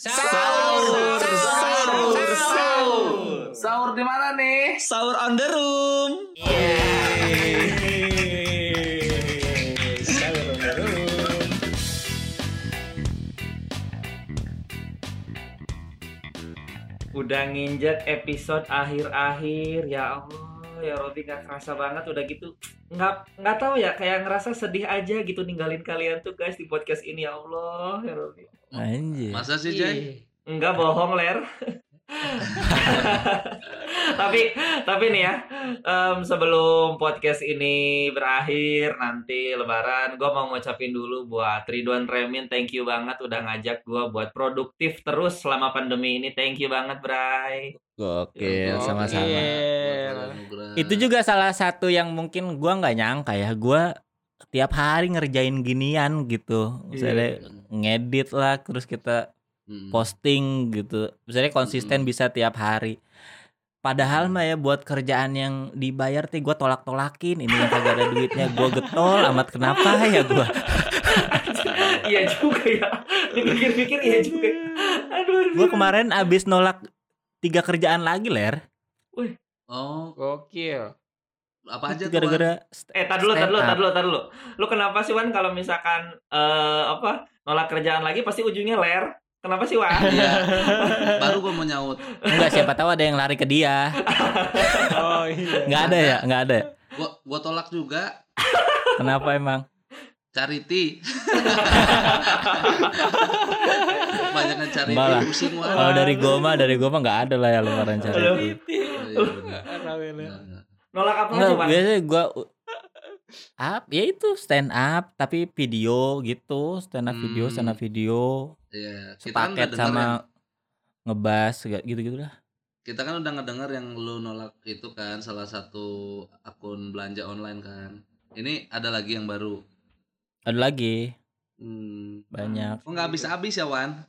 Sahur, sahur, sahur. Sahur di mana nih? Sahur on the room. Sahur on the room. Udah nginjek episode akhir-akhir ya Allah ya Robi nggak kerasa banget udah gitu nggak nggak tahu ya kayak ngerasa sedih aja gitu ninggalin kalian tuh guys di podcast ini ya Allah ya Robi Anjir. Masa sih Jay? Enggak bohong ler tapi tapi nih ya em, sebelum podcast ini berakhir nanti lebaran gue mau ngucapin dulu buat Ridwan Remin thank you banget udah ngajak gue buat produktif terus selama pandemi ini thank you banget Bray Gokil, Oke. sama-sama. Anugerah. Itu juga salah satu yang mungkin gua nggak nyangka ya. Gua tiap hari ngerjain ginian gitu. Misalnya ngedit lah, terus kita Hmm. posting gitu. Misalnya konsisten Mm-mm. bisa tiap hari. Padahal mah ya buat kerjaan yang dibayar tuh gue tolak-tolakin. Ini yang kagak ada duitnya gue getol amat kenapa ya gue iya juga ya. Dipikir-pikir iya juga. Aduh gue kemarin abis nolak tiga kerjaan lagi ler. Oh, Gokil. apa aja gara-gara Eh, tar dulu, tar stand dulu, tar dulu, tar dulu. Lu kenapa sih Wan kalau misalkan eh apa nolak kerjaan lagi pasti ujungnya ler? Kenapa sih Wan? Iya. Baru gua mau nyaut. Enggak siapa tahu ada yang lari ke dia. Oh iya. Nggak ada ya, nggak ada. ya? Gua gua tolak juga. Kenapa emang? Charity. Banyak yang charity Malah. pusing Wan. Kalau dari gua mah, dari gua mah nggak ada lah ya lebaran Iya, charity. iya. Rame ler. Benar. nolak apa Enggak, sih Wan? biasanya gua up, ya itu stand up tapi video gitu, stand up video, Hmm. stand up video, kita kan sepaket denger sama yang, ngebas gitu-gitu lah. kita kan udah ngedenger yang lu nolak itu kan salah satu akun belanja online kan. Ini ada lagi yang baru. Ada lagi Hmm. banyak. Oh nggak habis-habis ya Wan?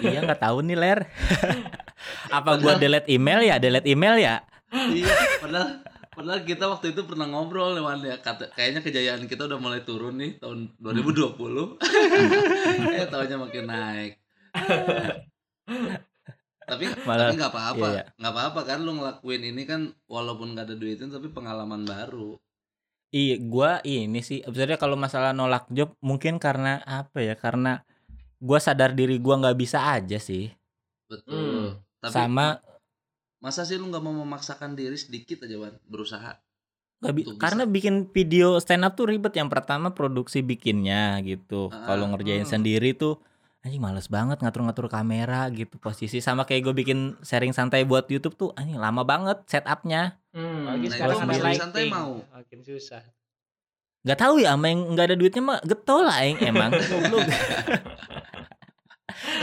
iya nggak tahu nih ler. Apa gua delete email ya? Delete email ya? iya, padahal padahal kita waktu itu pernah ngobrol ya Wan ya. Kata, kayaknya kejayaan kita udah mulai turun nih tahun 2020. eh tahunnya makin naik. tapi Malah- tapi nggak apa-apa iya, iya. nggak apa-apa kan lu ngelakuin ini kan walaupun nggak ada duitnya tapi pengalaman baru Iya, gua ini sih sebenarnya kalau masalah nolak job mungkin karena apa ya? Karena gua sadar diri gua nggak bisa aja sih. betul tapi Sama masa sih lu nggak mau memaksakan diri sedikit aja Wan berusaha nggak bi- Untuk bisa. karena bikin video stand up tuh ribet. Yang pertama produksi bikinnya gitu. Ah, kalau ngerjain hmm. sendiri tuh anjing males banget ngatur-ngatur kamera gitu posisi sama kayak gue bikin sharing santai buat YouTube tuh anjing lama banget setupnya Hmm. Apalagi Nah, sekarang bisa santai mau. Makin susah. nggak tahu ya sama yang nggak ada duitnya mah getol lah yang emang.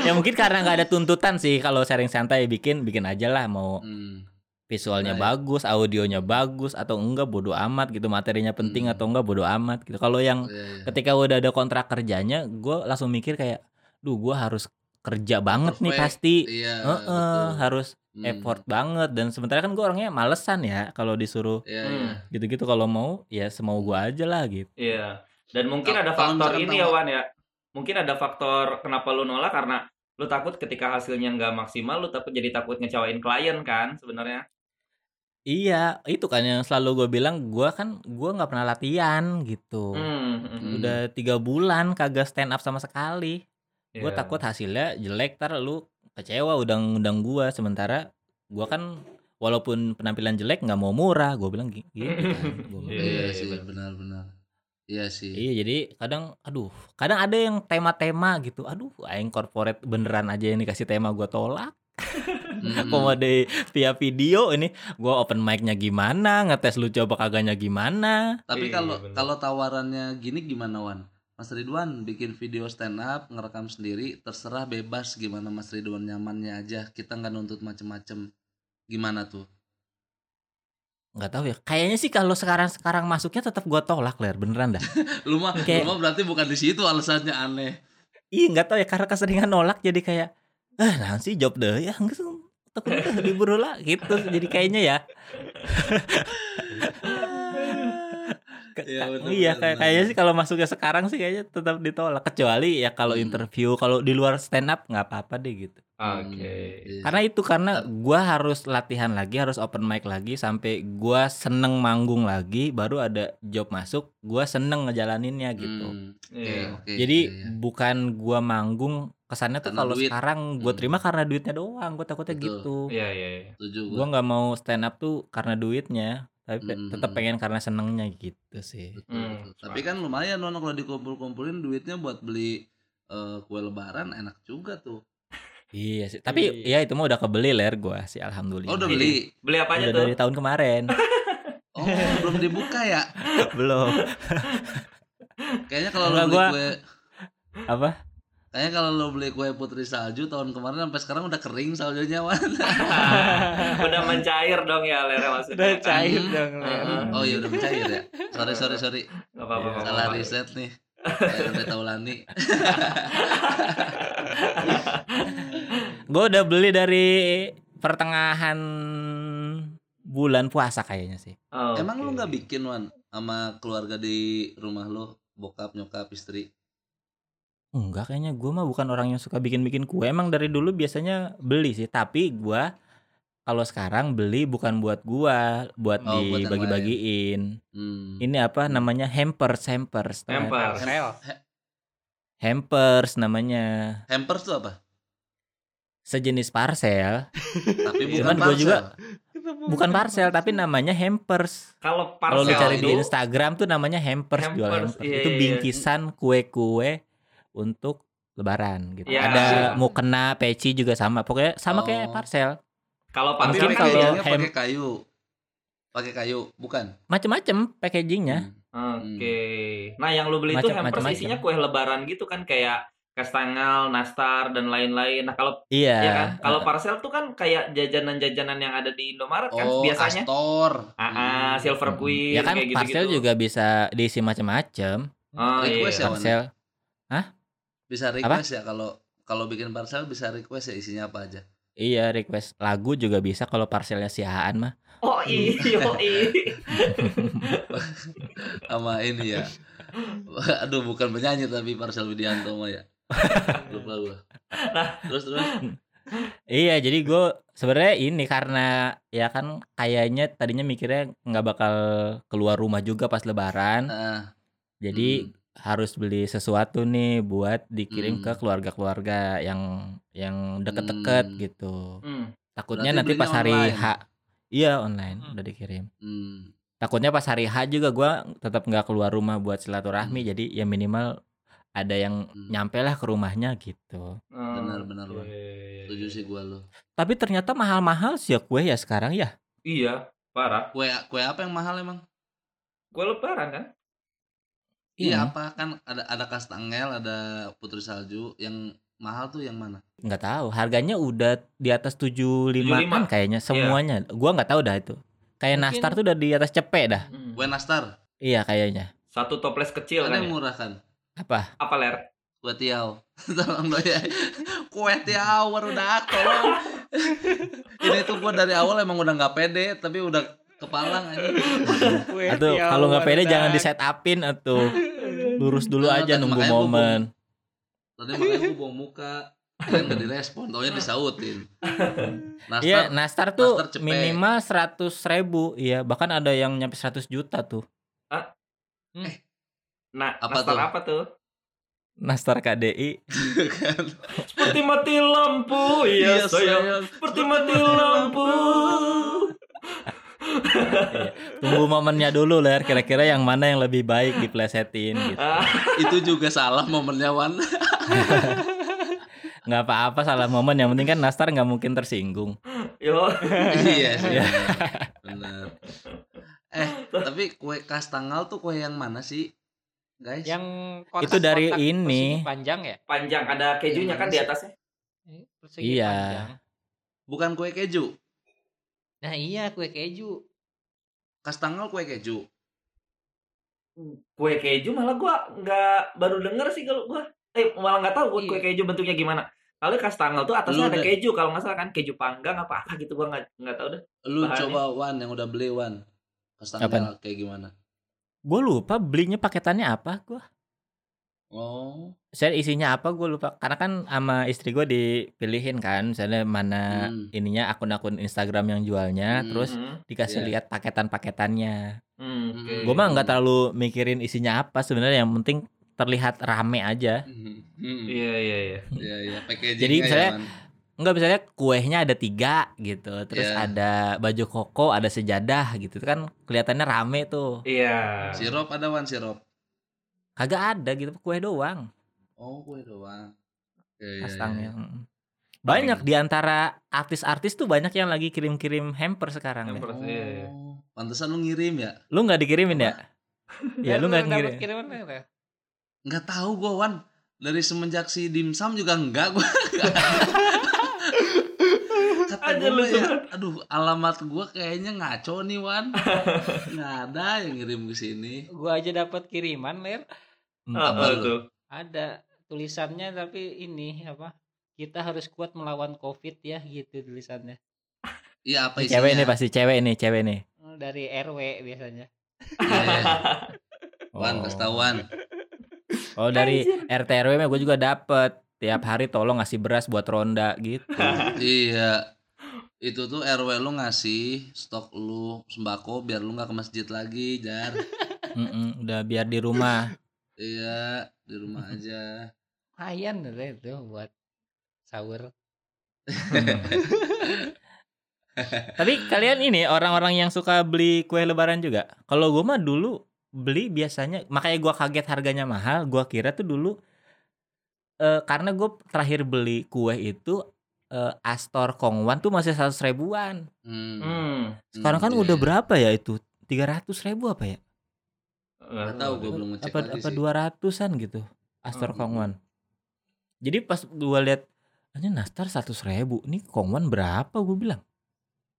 ya mungkin karena nggak ada tuntutan sih kalau sharing santai bikin bikin aja lah mau Hmm. visualnya Nah, bagus, audionya bagus atau enggak bodo amat gitu, materinya penting Hmm. atau enggak bodo amat gitu. Kalau yang Iya, iya. ketika udah ada kontrak kerjanya, gue langsung mikir kayak, duh gue harus kerja banget nih Perfect. pasti, Iya, Heeh, betul. harus Hmm. effort banget. Dan sementara kan gue orangnya malesan ya, kalau disuruh Iya, Hmm. iya. gitu-gitu kalau mau ya semau gue aja lah gitu. Iya. Dan mungkin Kalau- ada faktor ini ya Wan ya. Mungkin ada faktor kenapa lu nolak karena lu takut ketika hasilnya nggak maksimal, lu takut jadi takut ngecewain klien kan sebenarnya. Iya, itu kan yang selalu gue bilang, gue kan gue nggak pernah latihan gitu. Hmm. hmm. Udah tiga bulan kagak stand up sama sekali. gue Iya. takut hasilnya jelek tar lu kecewa undang-undang gua sementara gua kan walaupun penampilan jelek nggak mau murah gue bilang gi- gitu kan Gua bilang. Iya Iya, sih, betul. benar-benar. Iya sih. iya jadi kadang aduh kadang ada yang tema-tema gitu aduh aing corporate beneran aja yang dikasih tema gua tolak Hmm. komode via video ini gua open mic-nya gimana ngetes lu coba kagaknya gimana Tapi Iya, kalau benar. kalau tawarannya gini gimana Wan? Mas Ridwan bikin video stand up, ngerekam sendiri, terserah bebas gimana Mas Ridwan nyamannya aja. Kita nggak nuntut macem-macem. Gimana tuh? Nggak tahu ya. Kayaknya sih kalau sekarang sekarang masuknya tetap gua tolak ler. Beneran dah. Lu mah, Kayak- lu mah berarti bukan di situ alasannya aneh. Iya nggak tahu ya. Karena keseringan nolak jadi kayak ah nanti job deh ya. Nggak takut ah, libur lah gitu. Jadi kayaknya ya. Ke- Iya, betul, iya kayak kayaknya sih kalau masuknya sekarang sih kayaknya tetap ditolak. Kecuali ya kalau Hmm. interview kalau di luar stand up nggak apa-apa deh gitu Oke. Iya. karena itu karena gua harus latihan lagi harus open mic lagi sampai gua seneng manggung lagi baru ada job masuk gua seneng ngejalaninnya gitu Hmm, Oke, Iya. jadi iya, iya. bukan gua manggung kesannya tuh kalau sekarang gua Hmm. terima karena duitnya doang gua takutnya Betul. gitu Iya, iya, iya. Setuju gua nggak mau stand up tuh karena duitnya tapi Hmm. tetap pengen karena senengnya gitu sih Betul, Hmm, betul. Tapi kan lumayan Nono kalau dikumpul-kumpulin duitnya buat beli eh, kue lebaran enak juga tuh. Iya sih tapi Iya. ya itu mah udah kebeli ler gua sih alhamdulillah Oh udah beli. Beli apa aja udah tuh? dari tahun kemarin Oh belum dibuka ya. belum Kayaknya kalau lo beli gua- kue, apa kayaknya kalau lo beli kue putri salju tahun kemarin sampai sekarang udah kering saljunya wan. Udah mencair dong ya Lera maksudnya. Udah cair dong. Ler. Heeh. Oh iya udah mencair ya. Sorry sorry sorry. Gak apa-apa. Iya. Salah riset nih. Kayak Andre Taulani. gue udah beli dari pertengahan bulan puasa kayaknya sih Oh, Emang oke. lu nggak bikin wan sama keluarga di rumah lo, bokap nyokap istri? enggak kayaknya gue mah bukan orang yang suka bikin-bikin kue emang dari dulu biasanya beli sih tapi gua kalau sekarang beli bukan buat gua buat Oh, dibagi-bagiin Hmm. ini apa namanya hampers hampers? Hampers. Hampers namanya Hampers tuh apa? sejenis parcel Tapi bukan Cuman gua parcel. juga bukan parcel tapi namanya hampers Kalau Kalau lu parcel cari di itu Instagram tuh namanya hampers, jual Hampers, hampers. iya, itu iya. bingkisan kue-kue untuk lebaran gitu. Iya. Ada mukena, peci juga sama. Pokoknya sama kayak Oh. parcel. Kalau Tapi parcel Mungkin kan kalau ham- pakai kayu. Pakai kayu, bukan? Macem-macem packagingnya. Hmm. Oke. Nah, yang lu beli itu Macam- hampers macam-macam. isinya kue lebaran gitu kan kayak kastangel, nastar dan lain-lain. Nah, kalau Iya. ya kan, kalau parcel tuh kan kayak jajanan-jajanan yang ada di Indomaret kan Oh, biasanya. Castor. Ah, ah, silver Mm. queen Ya kan kayak gitu-gitu. parcel juga bisa diisi macem-macem. Oh, iya. Request ya? Parcel. Bisa request ya kalau kalau bikin parcel bisa request ya isinya apa aja. Iya, request lagu juga bisa kalau parcelnya si mah. Oh iya, iya. Sama ini ya. Aduh, bukan penyanyi tapi parcel Widianto mah ya. Lupa gua. Terus terus. Iya, jadi gue sebenarnya ini karena ya kan kayaknya tadinya mikirnya nggak bakal keluar rumah juga pas lebaran. Ah, Jadi harus beli sesuatu nih buat dikirim Hmm. ke keluarga-keluarga yang yang deket-deket Hmm. gitu. Hmm. Takutnya Berarti nanti pas hari online? H. Iya online Hmm. udah dikirim. hmm. Takutnya pas hari H juga gua tetap nggak keluar rumah buat silaturahmi. Hmm. Jadi ya minimal ada yang Hmm. nyampe lah ke rumahnya gitu. Benar, benar, Oke. Wan. Setuju sih gua lo. Tapi ternyata mahal-mahal sih ya kue ya sekarang ya. Iya, parah. Kue kue apa yang mahal emang? Kue lebaran kan? Iya, apa kan ada ada kastangel, ada putri salju yang mahal tuh yang mana? nggak tahu harganya udah di atas 75 kan 75. kayaknya semuanya gua nggak tahu dah itu kayak Mungkin- nastar tuh udah di atas cepet dah Hmm. Kue nastar. iya kayaknya Satu toples kecil Ada kan yang ya? murah kan? apa Apa ler? Kue tiaw. Tolong dong ya. Kue tiaw baru dah tolong. Ini tuh gua dari awal emang udah nggak pede tapi udah kepalang aja. atau kalau nggak pede jangan di set upin atau lurus dulu Nah, aja nunggu momen Tadi makanya gua buang muka. Kan nggak direspon, taunya disautin. Nastar, iya nastar tuh nastar minimal 100 ribu iya bahkan ada yang nyampe 100 juta tuh Nah, Apa nastar tuh? apa tuh? nastar KDI kan. Seperti mati lampu, iya sayang. Seperti mati lampu. Tunggu momennya dulu ler kira-kira yang mana yang lebih baik diplesetin gitu Itu juga salah momennya Wan. nggak apa-apa salah momen yang penting kan nastar nggak mungkin tersinggung Yo, iya sih. Iya. Benar. Eh, tapi kue kastangel tuh kue yang mana sih? Guys. Yang Itu dari kotak-kotak ini. panjang ya? panjang ada kejunya kan di atasnya. Persegi Iya. panjang. Bukan kue keju. Nah iya kue keju. Kastangel kue keju. Kue keju malah gua nggak baru denger sih kalau gua. Eh, malah nggak tahu gua Iya. kue keju bentuknya gimana. Kalau kastangel tuh Lu atasnya ada keju kalau nggak salah kan keju panggang apa apa gitu gua nggak nggak tahu deh. Lu Bahannya. coba Wan yang udah beli Wan. Kastangel kayak gimana? Gue lupa belinya paketannya apa gue. Oh. Saya isinya apa gue lupa. Karena kan sama istri gue dipilihin kan. Misalnya mana Hmm. ininya akun-akun Instagram yang jualnya. Hmm. Terus Hmm, dikasih Iya. lihat paketan-paketannya. hmm, oke. Gue mah nggak terlalu mikirin isinya apa sebenarnya. Yang penting terlihat rame aja. Hmm. Iya iya iya. Iya iya Jadi misalnya Enggak misalnya kuehnya ada tiga gitu, terus Iya. ada baju koko, ada sejadah gitu, itu kan kelihatannya rame tuh. Iya. Sirup ada wan sirup. Kagak ada gitu, kue doang Oh kue doang. Iya, iya, kastangnya. iya. Mm. Banyak di antara artis-artis tuh banyak yang lagi kirim-kirim hamper sekarang. Hamper. Iya, iya. Oh, pantesan lu ngirim ya? Lu nggak dikirimin ya? Ya lu nggak ngirim. kiriman ya? Nggak tahu gua Wan. Dari semenjak si dimsum juga enggak gua. Kata Aja gua lu ya, aduh alamat gua kayaknya ngaco nih Wan. Nggak ada yang ngirim ke sini. Gua aja dapat kiriman, Ler. Hmm. Apa Apa lu? tuh? Ada tulisannya tapi ini apa? Kita harus kuat melawan Covid ya gitu tulisannya. Iya apa Ini isinya? Cewek nih pasti cewek nih, cewek nih. Dari RW biasanya. Iya, iya. Wan, Oh. kasih Wan. Oh dari RT RW mah gue juga dapet tiap hari tolong ngasih beras buat ronda gitu. Iya. Itu tuh RW lu ngasih stok lu sembako biar lu nggak ke masjid lagi, Jar. Mm-mm, udah biar di rumah. Iya, di rumah aja. Lumayan tuh itu buat sahur. Tapi kalian ini orang-orang yang suka beli kue lebaran juga. Kalau gue mah dulu beli biasanya, makanya gua kaget harganya mahal. Gua kira tuh dulu eh karena gue terakhir beli kue itu eh, Astor Kongwan tuh masih seratus ribuan. Hmm. Hmm. Sekarang kan Hmm, udah iya. berapa ya itu? Tiga ratus ribu apa ya? Nggak tahu gue belum ngecek apa apa dua ratusan gitu Astor Hmm. Kongwan. Jadi pas gua lihat ini Nastar seratus ribu, ini Kongwan berapa? Gue bilang.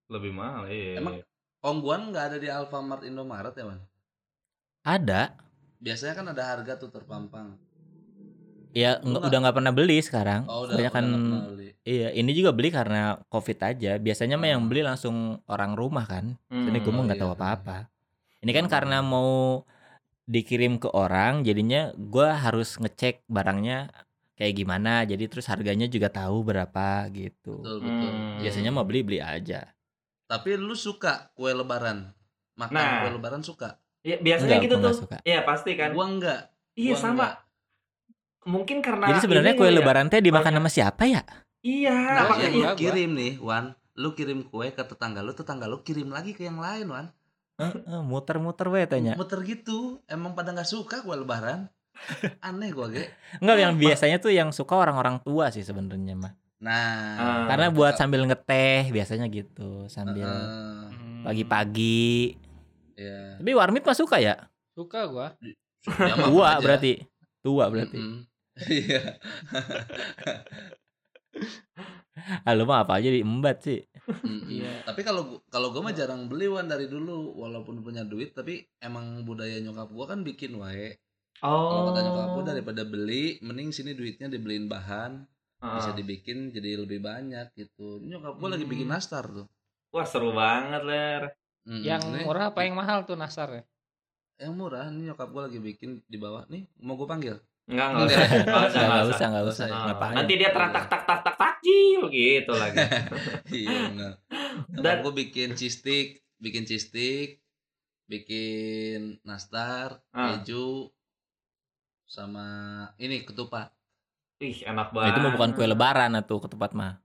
Lebih mahal iya. Emang Kongguan nggak ada di Alfamart Indomaret ya, Man? Ada. Biasanya kan ada harga tuh terpampang. Ya Lu nggak- nggak- udah nggak pernah beli sekarang. Oh, udah pernah beli. Iya, ini juga beli karena COVID aja. Biasanya mah yang Hmm. beli langsung orang rumah kan. Hmm. Jadi gue mah oh nggak tahu iya. apa-apa. Ini kan Hmm. karena mau dikirim ke orang, jadinya gua harus ngecek barangnya kayak gimana. Jadi terus harganya juga tahu berapa gitu. Betul, betul. Hmm. Biasanya mau beli beli aja. Tapi lu suka kue lebaran? Makan Nah. kue lebaran suka? Iya, biasanya Enggak, gitu tuh. suka. Iya, pasti kan. Gua enggak. iya, gua sama. enggak. Mungkin karena Jadi sebenarnya kue ya. lebaran teh dimakan banyak- sama siapa ya? Iya, Nah, makanya yang lu kirim nih, Wan. Lu kirim kue ke tetangga lu, tetangga lu kirim lagi ke yang lain, Wan. Muter-muter we tanya. Muter gitu. Emang pada nggak suka kue lebaran? Aneh gua, Ge. Enggak yang biasanya tuh yang suka orang-orang tua sih sebenarnya mah. Nah, Ah. Karena buat sambil ngeteh biasanya gitu, sambil pagi-pagi. ya. Tapi warmit mah suka ya? Suka gua. Ya, Tua berarti. Tua berarti. Iya. Ah, lu mah apa aja diembat sih. Iya. Tapi kalau kalau gue mah jarang beli wan dari dulu walaupun punya duit tapi emang budaya nyokap gue kan bikin wae. Kalau Oh. kata nyokap gue daripada beli mending sini duitnya dibeliin bahan Ah. bisa dibikin jadi lebih banyak gitu. Nyokap gue lagi bikin Hmm. nastar tuh. Wah, seru banget, Ler. Mm-mm. Yang Nih, murah apa yang mahal tuh nasar ya? Yang murah ini nyokap gue lagi bikin di bawah nih mau gue panggil. Enggak, enggak usah. Enggak. Enggak usah, Enggak usah, usah. enggak Nggak usah. usah. Ah, Ngapain? Nanti dia terantak tak tak tak takjil gitu lagi. iya benar. Dan- gue bikin cheese stick, bikin cheese stick, bikin nastar, Ah. keju, sama ini ketupat. Ih, enak Nah, banget. itu mah bukan kue lebaran atau ketupat mah.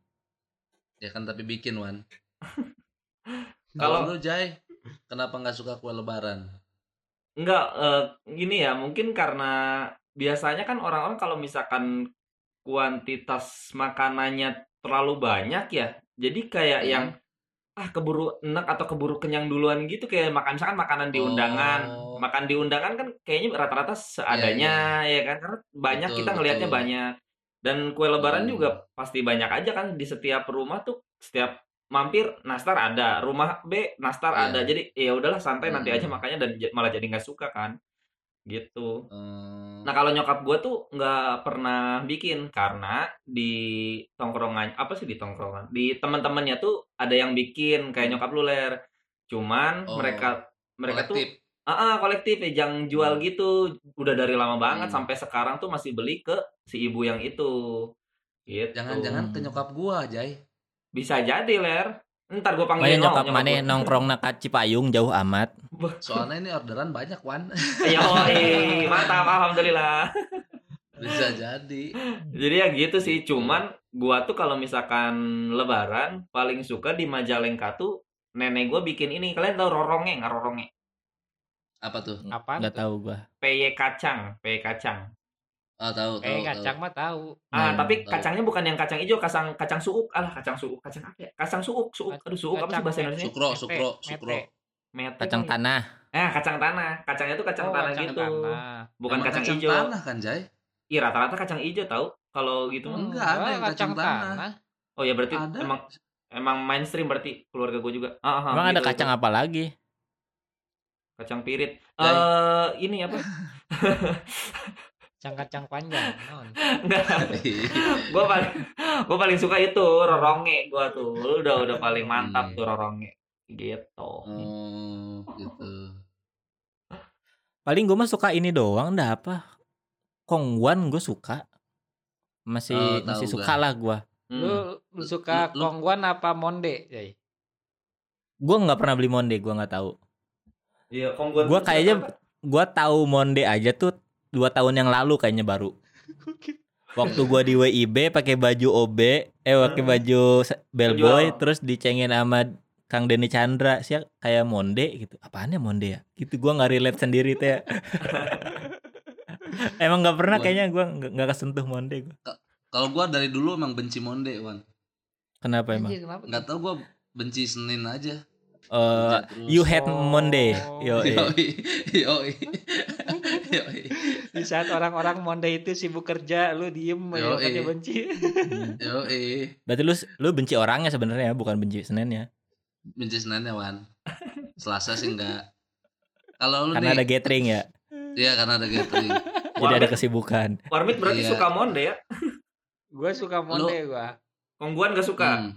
Ya kan tapi bikin Wan. Kalau- lu Jai, kenapa nggak suka kue lebaran? Enggak, eh, gini ya, mungkin karena biasanya kan orang-orang kalau misalkan kuantitas makanannya terlalu banyak ya, jadi kayak Hmm. yang ah keburu enak atau keburu kenyang duluan gitu kayak makan misalkan makanan di undangan. Oh. Makan di undangan kan kayaknya rata-rata seadanya ya kan karena banyak Betul, kita ngelihatnya betul. banyak. Dan kue lebaran Hmm. juga pasti banyak aja kan di setiap rumah tuh setiap mampir nastar ada, rumah B nastar Iya. ada. Jadi ya udahlah santai nanti Hmm. aja makanya dan malah jadi nggak suka kan. Gitu. Eh, Nah kalau nyokap gue tuh nggak pernah bikin karena di tongkrongan apa sih di tongkrongan di teman-temannya tuh ada yang bikin kayak nyokap lu ler. Cuman Oh, mereka mereka tuh kolektif. Ah, ah, kolektif ya, yang jual Hmm. gitu. Udah dari lama banget Hmm. sampai sekarang tuh masih beli ke si ibu yang itu. Gitu. Jangan-jangan ke nyokap gua, Jay. bisa jadi, Ler. Ntar gue Makanya panggilin nyokap mana gua. nongkrong nak Cipayung jauh amat. Soalnya ini orderan banyak, Wan. Yoi, mantap, alhamdulillah. Bisa jadi. Jadi ya gitu sih, cuman gua tuh kalau misalkan lebaran paling suka di Majalengka tuh nenek gua bikin ini. Kalian tahu roronge nggak roronge? Apa tuh? Apaan Nggak tuh? tahu gua. PY kacang, PY kacang. Oh, tahu, tahu, Kayak tahu. kacang mah tahu. Ah, Hmm, tapi tahu. kacangnya bukan yang kacang hijau, kacang kacang suuk. Alah, kacang suuk, kacang apa ya? Kacang suuk, suuk. Aduh, suuk apa sih bahasa Indonesia? Sukro, sukro, sukro. Mete Kacang tanah. Eh, kacang tanah. Kacangnya tuh kacang Oh, tanah kacang gitu. tanah. Bukan Emang kacang, hijau. tanah kan, Jay? Iya, rata-rata kacang hijau tahu. Kalau gitu mah. Enggak, ada yang kacang tanah. Oh ya berarti Ada. emang emang mainstream berarti keluarga gue juga. Ah, ah, Emang ada gitu, kacang gitu. apa lagi? Kacang pirit. Eh, Jai. ini apa? Kacang-kacang panjang. non. Gue paling gue paling suka itu roronge gue tuh udah udah paling mantap tuh roronge gitu Oh, gitu. Paling gue mah suka ini doang dah apa? Kongguan gue suka. Masih Oh, masih gua. suka lah gue. Hmm. Lu, lu suka Lu- lu- kongguan apa monde, Jay? Gue nggak pernah beli monde, gue nggak tahu. iya kongguan Gua tuh kayaknya? Gue tahu monde aja tuh dua tahun yang lalu kayaknya baru. Waktu gua di WIB pakai baju OB, eh pakai Hmm. baju bellboy, Baju- terus dicengin sama Kang Denny Chandra sih kayak monde gitu. Apaan ya monde ya? Gitu gua nggak relate sendiri teh. ya. Emang nggak pernah kayaknya gua nggak kesentuh monde gua. Kalau gua dari dulu emang benci monde, Wan. Kenapa emang? Nggak tahu gua benci Senin aja. Eh, Terus- you hate Oh. Monday. Yo, Yoi, yoi. Yoi. Di saat orang-orang monde itu sibuk kerja, lu diem ya Yoi. katanya benci. Yoi. Berarti lu lu benci orangnya sebenarnya bukan benci Seninnya. Benci Senin ya, Wan. Selasa sih enggak. Kalau lu Karena ada nih, gathering ya. iya karena ada gathering. Jadi ada kesibukan. Warmit berarti Iya. suka monde ya Gue suka monde gua. kongguan gak suka Hmm.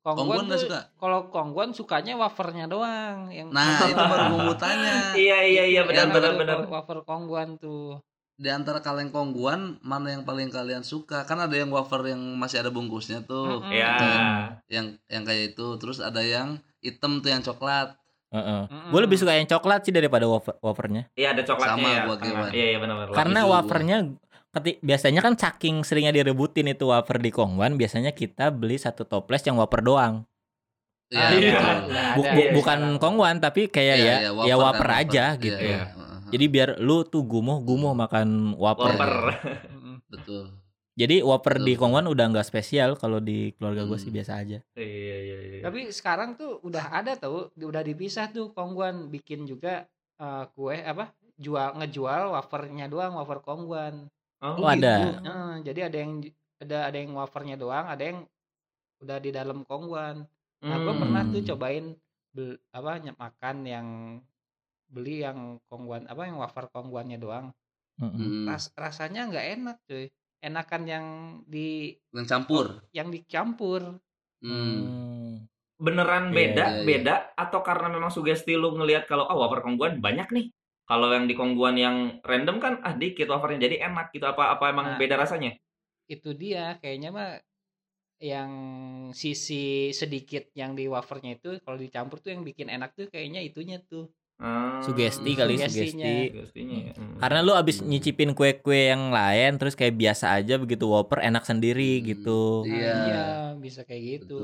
Kongguan nggak tuh suka. kalau kongguan sukanya wafernya doang yang Nah, itu baru mau tanya. iya iya iya benar Yang benar baru benar Wafer kongguan tuh. Di antara kalian kongguan, mana yang paling kalian suka? Kan ada yang wafer yang masih ada bungkusnya tuh. Mm-mm. ya Yang yang kayak itu. Terus ada yang hitam tuh yang coklat. Heeh. Mm-mm. Gue lebih suka yang coklat sih daripada wafer wafernya. iya ada coklatnya Sama ya gua iya iya benar benar Karena wafernya keti- biasanya kan saking seringnya direbutin itu wafer di Kongwan, biasanya kita beli satu toples yang wafer doang. Iya, Ah, iya. udah Bu- bu- ya bukan sekarang. Kongwan tapi kayak Iya, ya iya, ya kan, wafer aja Iya, gitu. iya. Iya. Jadi biar lu tuh gumuh-gumuh makan wafer. Wafer. Mm-mm. betul. Jadi wafer di. Kongwan udah nggak spesial kalau di keluarga gue sih Hmm. biasa aja. iya iya iya Tapi sekarang tuh udah ada tuh, udah dipisah tuh kongguan bikin juga eh, kue apa? Jual ngejual wafernya doang, wafer kongguan. oh, Oh, ada. gitu. Heeh, jadi ada yang ada ada yang wafernya doang, ada yang udah di dalam kongguan. Nah, gue Hmm. pernah tuh Hmm. cobain bel- apa makan yang beli yang kongguan apa yang wafer kongguannya doang. Mm-mm. Hmm. Ras- rasanya nggak enak cuy. Enakan yang di Yang campur. yang dicampur. Hmm. Beneran Iya, beda iya, iya. beda atau karena memang sugesti lu ngelihat kalau oh wafer kongguan banyak nih kalau yang di kongguan yang random kan ah dikit wafernya jadi enak gitu apa apa emang Nah. beda rasanya Itu dia kayaknya mah yang sisi sedikit yang di wafernya itu kalau dicampur tuh yang bikin enak tuh kayaknya itunya tuh. Hmm, Sugesti kali Sugestinya. sugesti. sugestinya ya. Hmm. Karena lu abis nyicipin kue-kue yang lain terus kayak biasa aja begitu wafer enak sendiri Hmm. gitu. Iya. iya, bisa kayak gitu.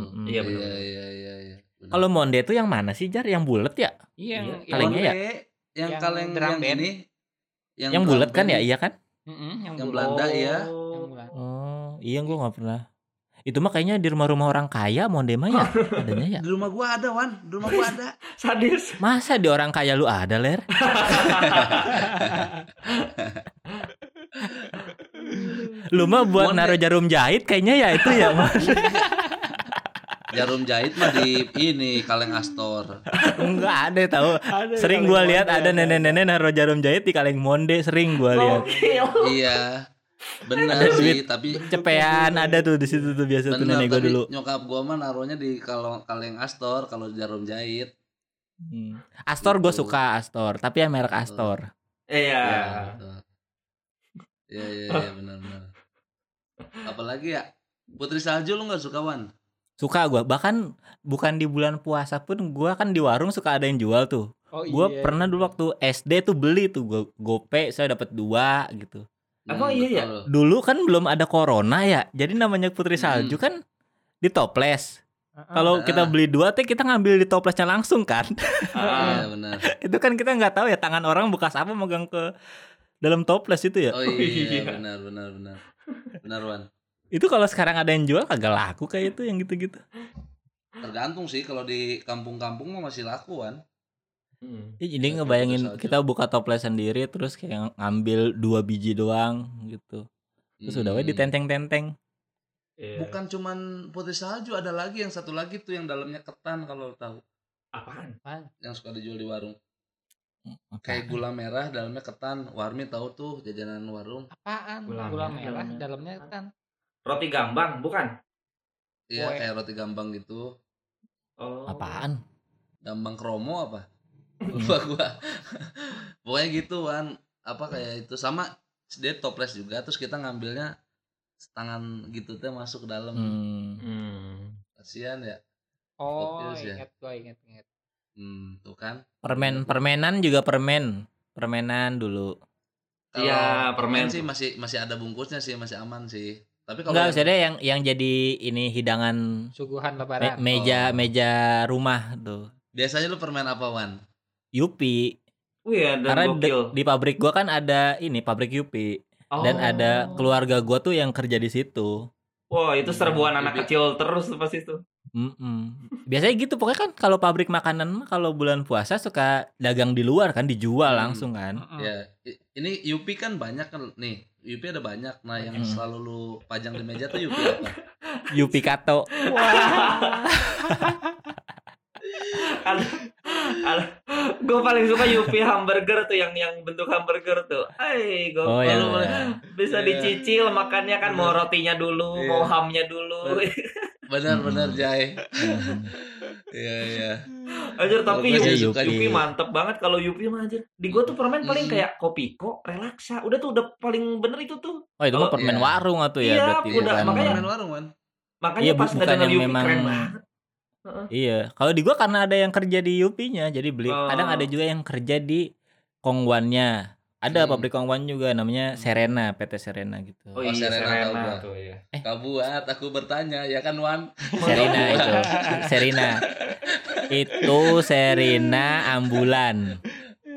Mm-mm. Iya, Iya, benar. iya, iya, iya. Benar. Kalau monde itu yang mana sih Jar? Yang bulat ya? Iya, yang, Iya. Kalengnya ya? Yang, Yang kaleng yang ini Yang, drum bulat kan ya? Iya kan? Mm-mm, yang, Yang bulat. Belanda, iya. Yang Oh. Oh, iya gua nggak pernah. Itu mah kayaknya di rumah-rumah orang kaya monde mah ya adanya ya. Di rumah gua ada, Wan. Di rumah gua ada. sadis Masa di orang kaya lu ada, Ler? lu mah buat Monde. naruh jarum jahit kayaknya ya itu ya. Mas. Jarum jahit mah di ini kaleng Astor. Enggak ada tahu. Ada Sering gua lihat ada nenek-nenek naruh jarum jahit di kaleng monde sering gua lihat. Iya. Benar Ada sih, duit. tapi Cepean ada tuh di situ tuh biasa tuh benar nenek gua tapi dulu. nyokap gua mah naruhnya di kaleng kaleng Astor kalau jarum jahit. Hmm. Astor gue Gitu. suka Astor, tapi yang merek Astor. Iya. Iya, betul. Iya, iya, iya, benar-benar. Apalagi ya, Putri Salju lu nggak suka Wan? Suka gue, bahkan bukan di bulan puasa pun gue kan di warung suka ada yang jual tuh. Oh Gue iya. pernah dulu waktu SD tuh beli tuh gue gope saya dapat dua gitu. Apa iya ya? Dulu kan belum ada corona ya, jadi namanya Putri Salju Hmm. kan di toples. Heeh. Kalau Ah. kita beli dua teh kita ngambil di toplesnya langsung kan. Ah. Iya, benar. itu kan kita nggak tahu ya tangan orang bekas apa megang ke dalam toples itu ya. Oh iya. iya, benar, benar, benar. Benar Wan. Itu kalau sekarang ada yang jual kagak laku kayak itu yang gitu-gitu. Tergantung sih kalau di kampung-kampung mah masih laku Wan. Hmm. Ya, jadi Kayak ngebayangin Salju. kita buka toples sendiri terus kayak ngambil dua biji doang gitu. Terus udah we Hmm. ditenteng-tenteng. Iya. Bukan cuman putri salju, ada lagi yang satu lagi tuh yang dalamnya ketan kalau lo tahu, Apaan? yang suka dijual di warung. Apa? Kayak gula merah dalamnya ketan. Warmi tahu tuh jajanan warung. Apaan? Gula Gula, merah, merah, dalamnya. kan. Roti gambang, bukan? Iya, kayak roti gambang gitu. Oh. Apaan? Gambang kromo apa? Lupa gua. Pokoknya gitu Wan. Apa kayak itu sama dia toples juga terus kita ngambilnya tangan gitu teh masuk ke dalam. Hmm. Hmm. Kasihan ya. Oh, Fokus ya. ingat gua ingat ingat. Hmm, tuh kan. Permen permenan juga permen. Permenan dulu. Iya, permen. sih masih masih ada bungkusnya sih, masih aman sih. Tapi kalau Enggak yang- maksudnya yang yang jadi ini hidangan Suguhan me- lebaran. meja Oh. meja rumah tuh. biasanya lu permen apa Wan? Yupi. Wih, ada Karena di, di pabrik gua kan ada ini pabrik Yupi dan Oh. ada keluarga gua tuh yang kerja di situ. Wah, itu serbuan anak kecil terus tuh pas itu. Mm-mm. Biasanya gitu pokoknya kan kalau pabrik makanan mah kalau bulan puasa suka dagang di luar kan dijual Hmm. langsung kan. Ya, ini Yupi kan banyak kan nih. Yupi ada banyak. Nah, yang Hmm. selalu lu pajang di meja tuh Yupi apa? Yupi Kato. ada ada gue paling suka Yupi hamburger tuh yang yang bentuk hamburger tuh. Ay, gue Oh ya. lu boleh. bisa Iya. dicicil makannya kan mau rotinya dulu, Iya. mau hamnya dulu. Benar-benar Hmm. Jai. Iya, iya. Anjir tapi Yupi, Yupi Yupi. mantep banget kalau Yupi mah anjir. Di gua tuh permen paling Hmm. kayak Kopiko, Relaxa. Udah tuh udah paling bener itu tuh. Oh itu mah permen iya. warung atau ya Iya, berarti udah, bukan. makanya- Permen warung Wan. Makanya Iya, pas bukan yang Yupi memang- keren banget. Iya, kalau di gua karena ada yang kerja di Yupinya, jadi beli. Oh. Kadang ada juga yang kerja di Kongwannya. Ada Hmm. pabrik Kongwan juga namanya Serena, PT Serena gitu. Oh, Oh, iya, Serena Serena, tahu gua. tuh ya. Kau buat aku bertanya, ya kan Wan? Serena itu. Serena. itu Serena ambulan.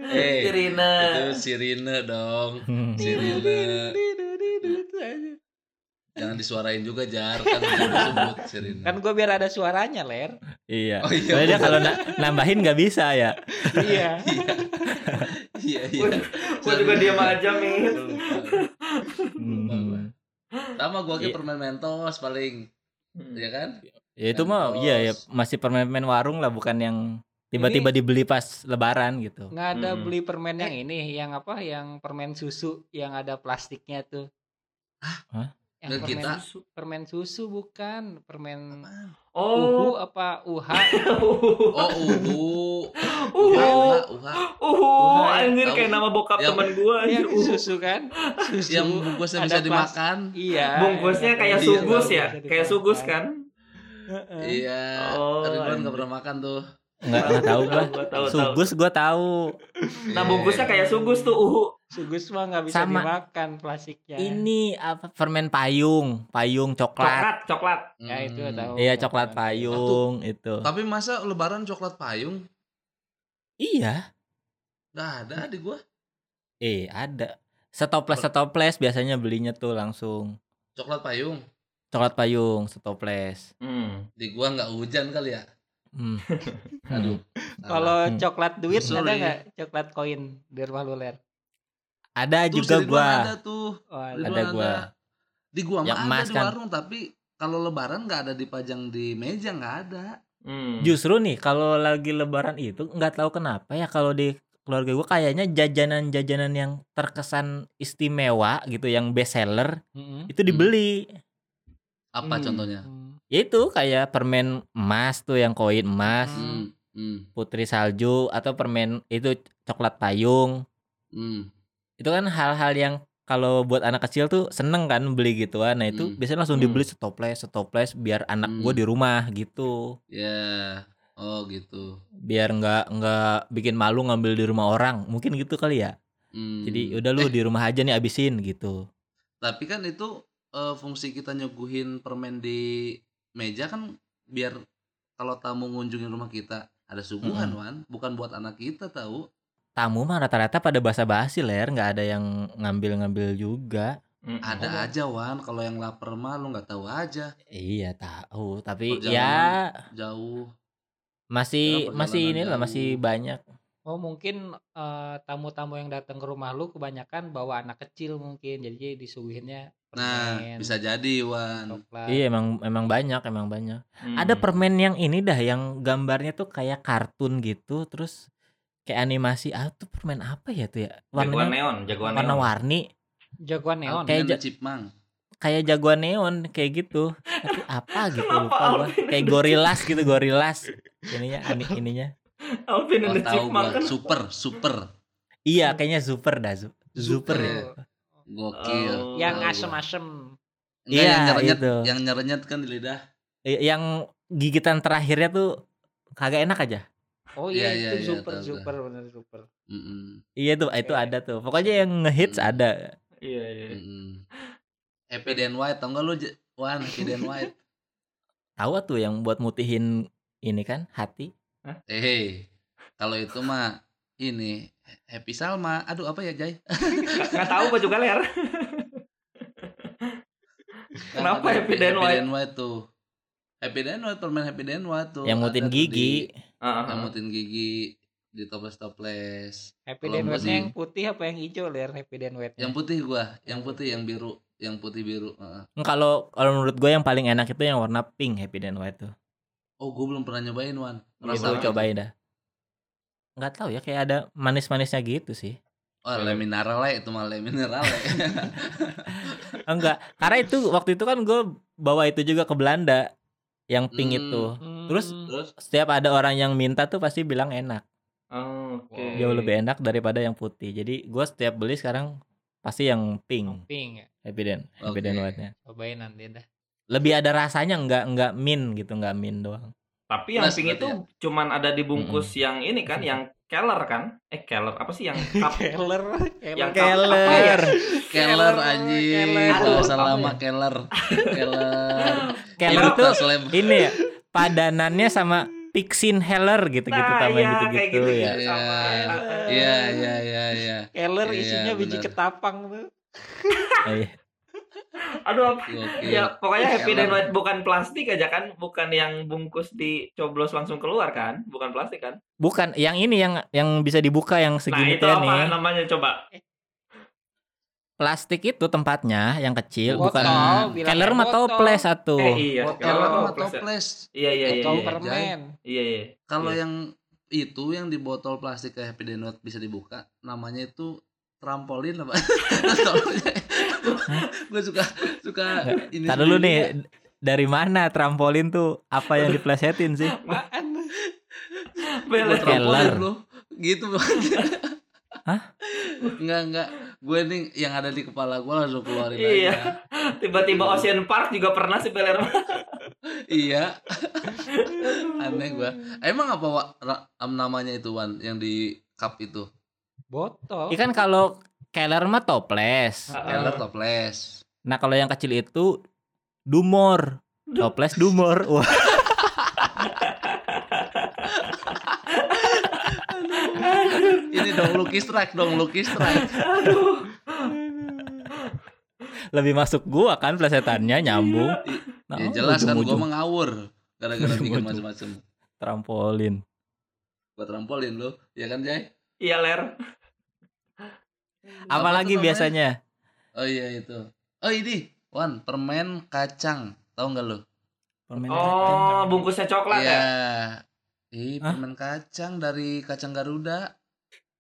Eh, Serena. itu Sirine dong. Hmm. Sirine. Jangan disuarain juga Jar kan Sirine. Kan gua biar ada suaranya, Ler. Iya. Oh iya, Soalnya kalau na- nambahin nggak bisa ya. iya. Iya, iya. Gua juga diam aja, Mit. Hmm. Sama gua ke Iya. permen mentos paling, Hmm. ya kan? Ya itu mah iya ya masih permen-permen warung lah bukan yang tiba-tiba dibeli pas lebaran gitu. Nggak ada Mm-mm. beli permen yang ini, yang apa? Yang permen susu yang ada plastiknya tuh. Hah? Yang permen kita? susu, permen susu bukan, permen Apaan? uhu Oh. apa uha? Oh, uhu. Uhu. Uha. Uhu, Uhu. anjir kayak nama bokap Yang- teman gua Yang anjir. Uhu. susu kan? Susu. Yang bungkusnya bisa plas- dimakan. Iya. Bungkusnya kayak Iya, sugus ya, kayak sugus kan? Heeh. Iya. Oh, Ridwan anjir. nggak pernah makan tuh. Enggak enggak tahu gua. Sugus gua tahu. Nah, Iya. bungkusnya kayak sugus tuh, uhu. Sugus mah nggak bisa Sama. dimakan plastiknya. Ini apa permen payung, payung coklat. Coklat, coklat. Ya itu Hmm. tahu. Iya coklat payung itu. Tapi masa lebaran coklat payung? Iya. Nggak ada di gua. Eh ada. Setoples setoples biasanya belinya tuh langsung. Coklat payung. Coklat payung, setoples. Hmm. Di gua nggak hujan kali ya. Hmm. Aduh. Kalau Hmm. coklat duit ada nggak? Coklat koin di rumah lu ler? Ada Tuh, juga gua. Ada tuh. Oh, ada. Ridwan Ada gua. Di gua mah ada di kan. warung tapi kalau lebaran nggak ada dipajang di meja nggak ada. Hmm. Justru nih kalau lagi lebaran itu nggak tahu kenapa ya kalau di keluarga gua kayaknya jajanan-jajanan yang terkesan istimewa gitu yang best seller Mm-mm. itu dibeli. Apa Hmm. contohnya? Hmm. Ya itu kayak permen emas tuh yang koin emas. Hmm. Hmm. putri salju atau permen itu coklat payung. Hmm. Itu kan hal-hal yang kalau buat anak kecil tuh seneng kan beli gituan. Nah itu Hmm. biasanya langsung Hmm. dibeli setoples, setoples biar anak Hmm. gue di rumah gitu. Ya. Oh gitu. Biar nggak nggak bikin malu ngambil di rumah orang. Mungkin gitu kali ya. Hmm. Jadi udah lu Eh, di rumah aja nih abisin gitu. tapi kan itu eh, fungsi kita nyuguhin permen di meja kan biar kalau tamu ngunjungin rumah kita ada suguhan wan bukan buat anak kita tahu Tamu mah rata-rata pada basa-basi ler, nggak ada yang ngambil-ngambil juga. Mm. ada Oh. aja wan kalau yang lapar mah lu nggak tahu aja Iya tahu, tapi Perjalanan ya jauh masih masih inilah jauh. masih banyak. Oh mungkin eh, tamu-tamu yang datang ke rumah lu kebanyakan bawa anak kecil mungkin jadi disuguhinnya nah permen, bisa jadi wan coklat. Iya emang emang banyak emang banyak. Hmm. Ada permen yang ini dah yang gambarnya tuh kayak kartun gitu, terus kayak animasi. Ah tuh permen apa ya tuh ya? jagoan Warnanya neon, jagoan neon. warna-warni, Jagoan neon. Kayak and ja- Chipmunk kayak jagoan neon kayak gitu. Tapi apa gitu Kenapa lupa gua. Kayak gorilas gitu gorilas. Ininya ani- ininya. Alvin oh and the tahu Chipmunk gua kan. super super Iya kayaknya super dah. Super Super. ya. gokil Oh. yang asem-asem. Enggak, Iya, yang nyerenyet itu. yang nyerenyet kan di lidah Yang gigitan terakhirnya tuh kagak enak aja. Oh Iya, iya, iya, itu iya, super tahu, super bener super. Mm-mm. Iya tuh itu Oke. ada tuh. Pokoknya yang ngehits Hmm. ada. Iya, iya. Mm-mm. Happy Dan White tau nggak lu Wan Happy Dan White Tahu tuh yang buat mutihin ini kan hati. eh hey, kalau itu mah ini Happy Salma aduh apa ya Nggak- Nggak tahu gua juga ler. Kenapa Happy Dan White? Dan White tuh Happy Dan White permain Happy Dan White tuh yang mutin gigi. di- Heeh, yang heeh. mutin gigi di toples toples Happy Dan gua White yang putih apa yang hijau ler Happy Dan White. yang putih gua yang putih yang biru yang putih biru Heeh. Kalau kalau menurut gue yang paling enak itu yang warna pink Happy dan White tuh. oh gua belum pernah nyobain Wan Itu Rasa apa cobain dah. Nggak tahu ya kayak ada manis-manisnya gitu sih. Oh, le minerale itu mah le minerale. Enggak, karena itu waktu itu kan gue bawa itu juga ke Belanda yang pink Hmm. itu. Hmm, Terus Terus setiap ada orang yang minta tuh pasti bilang enak. Oh, Oke. Jauh lebih enak daripada yang putih. Jadi gue setiap beli sekarang pasti yang pink. pink ya. Happy dan Happy dan. White-nya. Cobain nanti dah. Lebih ada rasanya enggak enggak min gitu, enggak min doang. Tapi yang pink itu ya? cuman ada di bungkus yang ini kan, yang Keller kan? Eh Keller apa sih yang cup? Keller, Yang Keller. Ya? Keller Keller, anjing, apa lama ya? Keller. Keller. Keller lem. ini ya padanannya sama Pixin Heller gitu-gitu Nah, tambahan iya, gitu-gitu kayak gitu ya. ya. sama. Iya, iya, iya, iya. Keller isinya biji bener. ketapang tuh. Aduh, apa? Gokil. ya pokoknya Happy dan White bukan plastik aja kan, bukan yang bungkus dicoblos langsung keluar kan, bukan plastik kan? Bukan, yang ini yang yang bisa dibuka yang Nah segini itu tuh apa nih. namanya coba? Plastik itu tempatnya yang kecil, Botol, bukan mah botol. toples satu. Eh iya, Botol. Mah plus ya. toples. Iya iya iya. Botol iya. permen. Iya iya. Kalau Iya. yang itu yang di botol plastik kayak Happy Dan White bisa dibuka, namanya itu trampolin apa? gue suka suka ini. Tadi dulu nih dari mana trampolin tuh apa yang diplesetin sih? Apaan? Trampolin lu. Gitu banget. Hah? Enggak enggak. Gue nih yang ada di kepala gue langsung keluarin Iya. aja. Tiba-tiba Ocean Park juga pernah sih Peler. iya. Aneh gua. Emang apa Wak, ra- am namanya itu Wan yang di cup itu? Botol. Ikan kalau Keller mah toples. Ah. Keller toples. Nah kalau yang kecil itu Dumor. Toples Dumor. Wah, Ini dong Lucky Strike dong Lucky Strike. Aduh. lebih masuk gua kan plesetannya nyambung. Nah, ya jelas kan gua ujung-ujung mah ngawur gara-gara bikin macam-macam. trampolin. Gua trampolin lu, ya kan Jay? Iya Ler. Apa, Apa lagi tuh namanya? biasanya? Oh iya itu. Oh ini, Wan, permen kacang. Tahu nggak lu? Permen kacang. Oh, bungkusnya coklat Iya. ya? Hah? permen kacang dari kacang Garuda.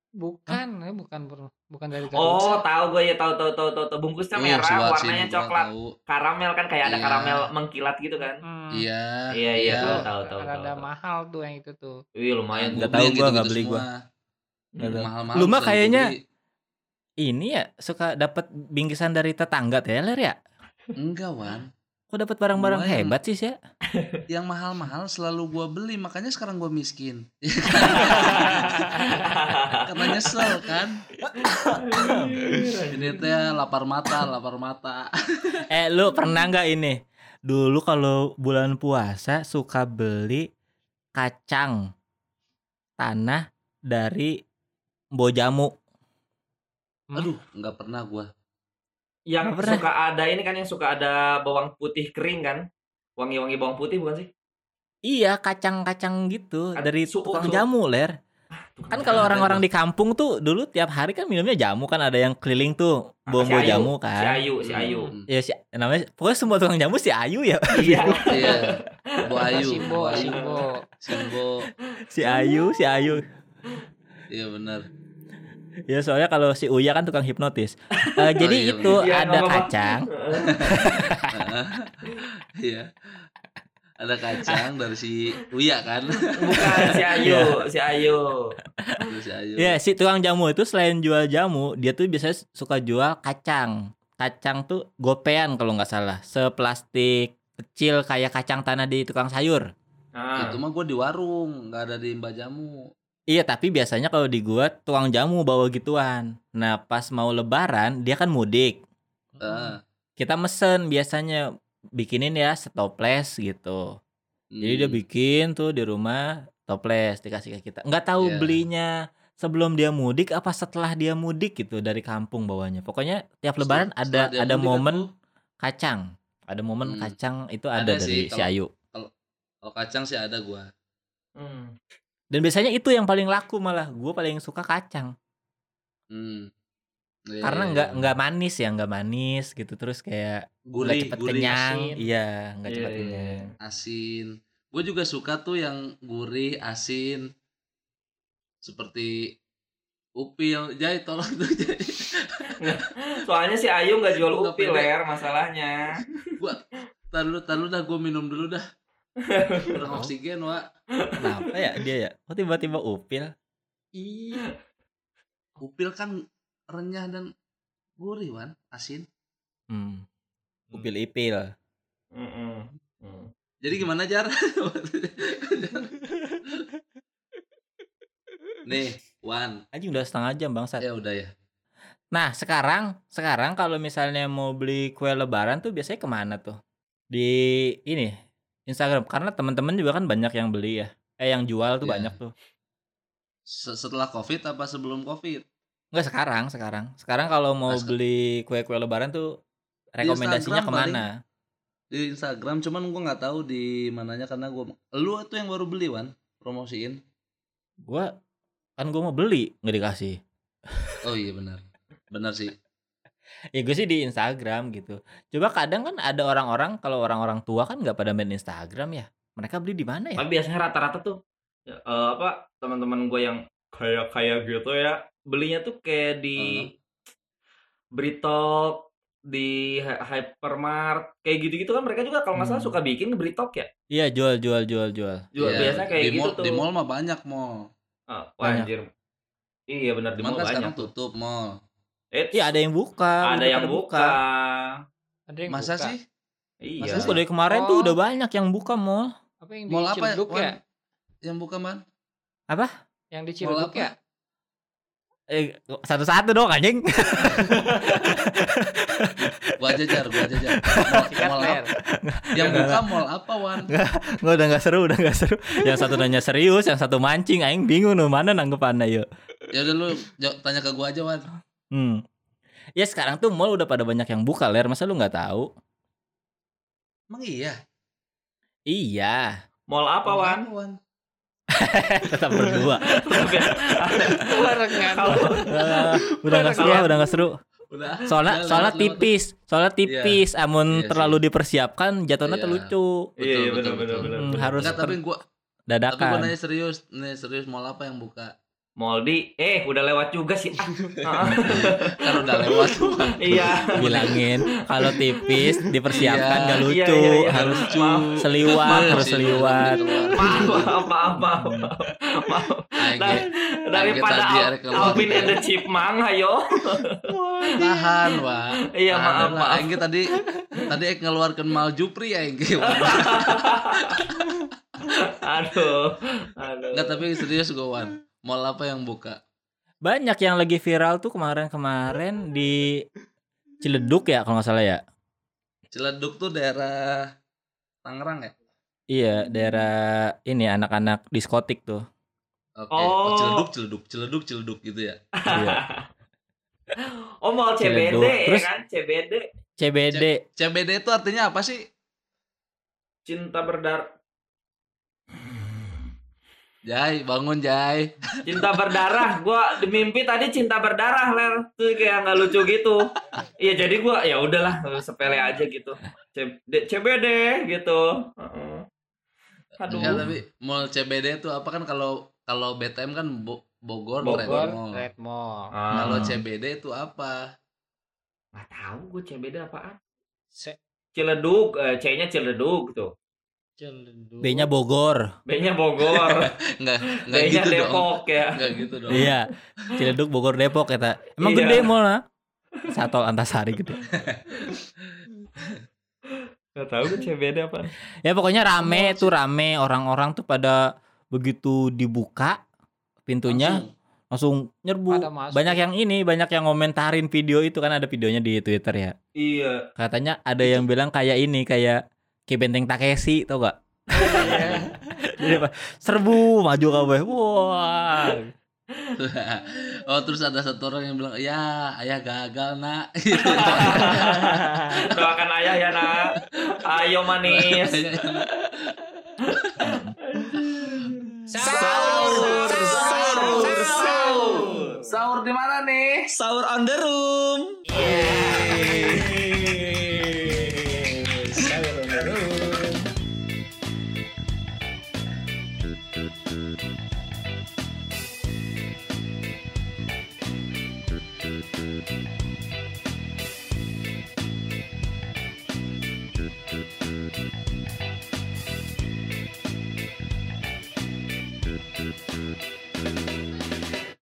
Bukan, eh, bukan bro. Bukan dari Garuda. Oh, tahu gue ya, tahu tahu tahu tahu, tahu. Bungkusnya merah, warnanya gua coklat. tahu. Karamel kan kayak ada Iya. karamel mengkilat gitu kan. Hmm, Iya. Iya, iya, itu tahu, tahu, tahu, tahu. mahal tuh yang itu tuh. Wih, lumayan. Nggak Gua tahu beli yang gua, nggak gitu-gitu beli gua. semua. Nggak tahu. Mahal-mahal. Lu mah kayaknya- beli. Ini ya suka dapat bingkisan dari tetangga teh Ler ya? enggak, Wan. Kok dapat barang-barang Lumayan. hebat sih ya? Yang mahal-mahal selalu gua beli, makanya sekarang gua miskin. Karena nyesel kan. Ini teh lapar mata, lapar mata. Eh lu pernah nggak ini? Dulu kalau bulan puasa suka beli kacang tanah dari Mbo Jamu. Aduh, nggak pernah gua. yang Nggak pernah. suka ada ini kan yang suka ada bawang putih kering kan? Wangi-wangi bawang putih bukan sih? Iya, kacang-kacang gitu Ada dari suuk, tukang suuk. jamu, Ler. Kan kalau orang-orang di kampung tuh dulu tiap hari kan minumnya jamu kan ada yang keliling tuh Ah, bawa-bawa si jamu Si kan. Ayu, si Ayu. Hmm. Ya si namanya pokoknya semua tukang jamu si Ayu ya. Iya. Iya. Bu Ayu, Simbo, Bu Ayu. Simbo. Simbo. si Ayu, si Ayu. Iya benar. Ya soalnya kalau si Uya kan tukang hipnotis. Eh, jadi iya, itu Iya, ada apa-apa. kacang. Iya. Ada kacang dari si Uya kan. Bukan si Ayu, si Ayu. Si Ayu. Ya si tukang jamu itu selain jual jamu, dia tuh biasanya suka jual kacang. Kacang tuh gopean kalau nggak salah, seplastik kecil kayak kacang tanah di tukang sayur. Nah, Itu mah gue di warung, nggak ada di Mbak Jamu. Iya, tapi biasanya kalau di gua tukang jamu bawa gituan. Nah, pas mau lebaran, dia kan mudik. Eh, Kita mesen biasanya bikinin ya setoples gitu. Jadi dia hmm. bikin tuh di rumah toples dikasih ke kita. Nggak tahu Iya. belinya sebelum dia mudik apa setelah dia mudik gitu dari kampung bawanya. Pokoknya tiap lebaran Setelah- ada setelah ada momen atuh. kacang. Ada momen Hmm. kacang itu ada, Ada dari sih, si kalau- Ayu. Kalau kacang sih ada gua. hmm. Dan biasanya itu yang paling laku malah. Gue paling suka kacang. Hmm. Iya, Karena iya, nggak iya. nggak manis ya, nggak manis gitu terus kayak nggak gurih, cepet gurih, kenyang. asin. Iya, nggak Iya, cepet iya, kenyang. asin. Gue juga suka tuh yang gurih, asin. Seperti upil. Jai tolong tuh Jai. Soalnya si Ayu nggak jual upil ler masalahnya. Tar dulu, tar dulu dah gue minum dulu dah. Kurang oksigen, Wak. Kenapa ya dia ya? Kok tiba-tiba upil? Iya. Upil kan renyah dan gurih, Wan. Asin. Hmm. Upil ipil. Mm-mm. Hmm. Jadi gimana jar? Nih, Wan. Anjing udah setengah jam bangsat. Ya udah ya. Nah sekarang sekarang kalau misalnya mau beli kue lebaran tuh biasanya ke mana tuh? Di ini Instagram karena teman-teman juga kan banyak yang beli ya. Eh yang jual tuh Iya. banyak tuh. Se- Setelah Covid apa sebelum Covid? Enggak sekarang sekarang. Sekarang kalau mau sek- beli kue-kue lebaran tuh rekomendasinya Instagram ke mana? Di Instagram cuman gua nggak tahu di mananya karena gua lu tuh yang baru beli, Wan. Promosiin. Gua kan gua mau beli nggak dikasih. Oh iya benar. Benar sih. Ya gue sih di Instagram gitu. Coba kadang kan ada orang-orang kalau orang-orang tua kan nggak pada main Instagram ya. Mereka beli di mana ya? Tapi biasanya rata-rata tuh ya, eh, apa teman-teman gue yang kayak kayak gitu ya belinya tuh kayak di Britok di Hy- Hypermart kayak gitu-gitu kan mereka juga kalau nggak salah Hmm. suka bikin Britok ya. Iya jual jual jual jual. Jual Iya, biasanya kayak di gitu mall, tuh. Di mall mah banyak mall. Wah, Banyak. anjir. Iya benar di mall kan banyak sekarang tutup mall. Eits, Iya ada yang buka. ada yang pada buka. Ada yang Masa buka. sih? Iya. Masa Buka dari kemarin tuh Oh. udah banyak yang buka mall. Apa yang di Mall apa ya? Ciledug ya? Yang buka man? Yang di Mall Ciledug apa? ya? Eh satu-satu dong anjing. Gua aja jar, gua aja jar. Mall, mall apa? Yang buka mall apa, Wan? Nggak udah nggak seru, udah nggak seru. Yang satu nanya serius, yang satu mancing. Aing bingung nu mana nanggepannya yuk. Ya udah lu tanya ke gua aja, Wan. Hmm. Ya sekarang tuh mall udah pada banyak yang buka ler, masa lu nggak tahu? Emang iya? Iya, Mall apa Mall Wan? Wan? tetap berdua. Barengan. Udah nggak seru, udah nggak seru. Udah. Soalnya Udah, soalnya lewat, lewat. tipis, soalnya tipis. Amun Iya terlalu sih. dipersiapkan, jatuhnya Iya. tuh lucu. Iya, iya, Betul, benar betul, benar betul. benar. Hmm, benar. harus Enggak, tapi gua tapi gua Dadakan. nanya serius. Nih serius mall apa yang buka? Moldi, eh udah lewat juga sih. Ah. kan udah lewat iya. bilangin kalau tipis dipersiapkan Iya. gak lucu Iya, iya, iya. harus Maaf. seliwat harus seliwat Maaf, maaf, maaf, maaf. maaf. Ge- daripada. Alvin and the Chipmunk, ayo. tahan wah Iya, maaf, maaf. Aing tadi tadi Aing ngeluarkan mal Jupri aing. Aduh, aduh. Enggak tapi serius gue Wan Mall apa yang buka? banyak yang lagi viral tuh kemarin-kemarin di Ciledug ya kalau nggak salah ya Ciledug tuh daerah Tangerang ya? iya daerah ini anak-anak diskotik tuh Oke. Oh. Ciledug, Ciledug, Ciledug, Ciledug gitu ya. iya. Oh, mau CBD Ciledug. ya Terus- kan? CBD. CBD CBD itu artinya apa sih? Cinta berdarah. Jai, bangun Jai. Cinta berdarah. Gua di mimpi tadi cinta berdarah, Ler. Tuh kayak nggak lucu gitu. Iya, jadi gua ya udahlah, sepele aja gitu. CBD, CBD gitu. Heeh. Aduh. Enggak, tapi mall CBD itu apa kan kalau kalau BTM kan Bo- Bogor, Red Bogor Mall. Red Mall Ah. Kalau CBD itu apa? Nggak tahu gue CBD apaan. Ciledug, eh, C-nya Ciledug tuh. Ciledug. B-nya Bogor B-nya Bogor, Enggak, enggak B-nya gitu dong. Depok ya. Enggak gitu dong. iya Ciledug Bogor Depok kata emang Iya. gede mall lah Satol Antasari gede Gak tahu gue CBD apaan. ya pokoknya rame tuh rame orang-orang tuh pada begitu dibuka pintunya Langsung. langsung nyerbu banyak yang ini banyak yang ngomentarin video itu kan ada videonya di Twitter ya Iya. katanya ada yang bilang kayak ini kayak kayak benteng Takeshi tau gak? Iya. Jadi apa? Serbu maju kau wah. Oh terus ada satu orang yang bilang ya ayah gagal nak. Doakan ayah ya nak. Ayo manis. Sahur sahur sahur sahur di mana nih? Sahur on the room. Yeah.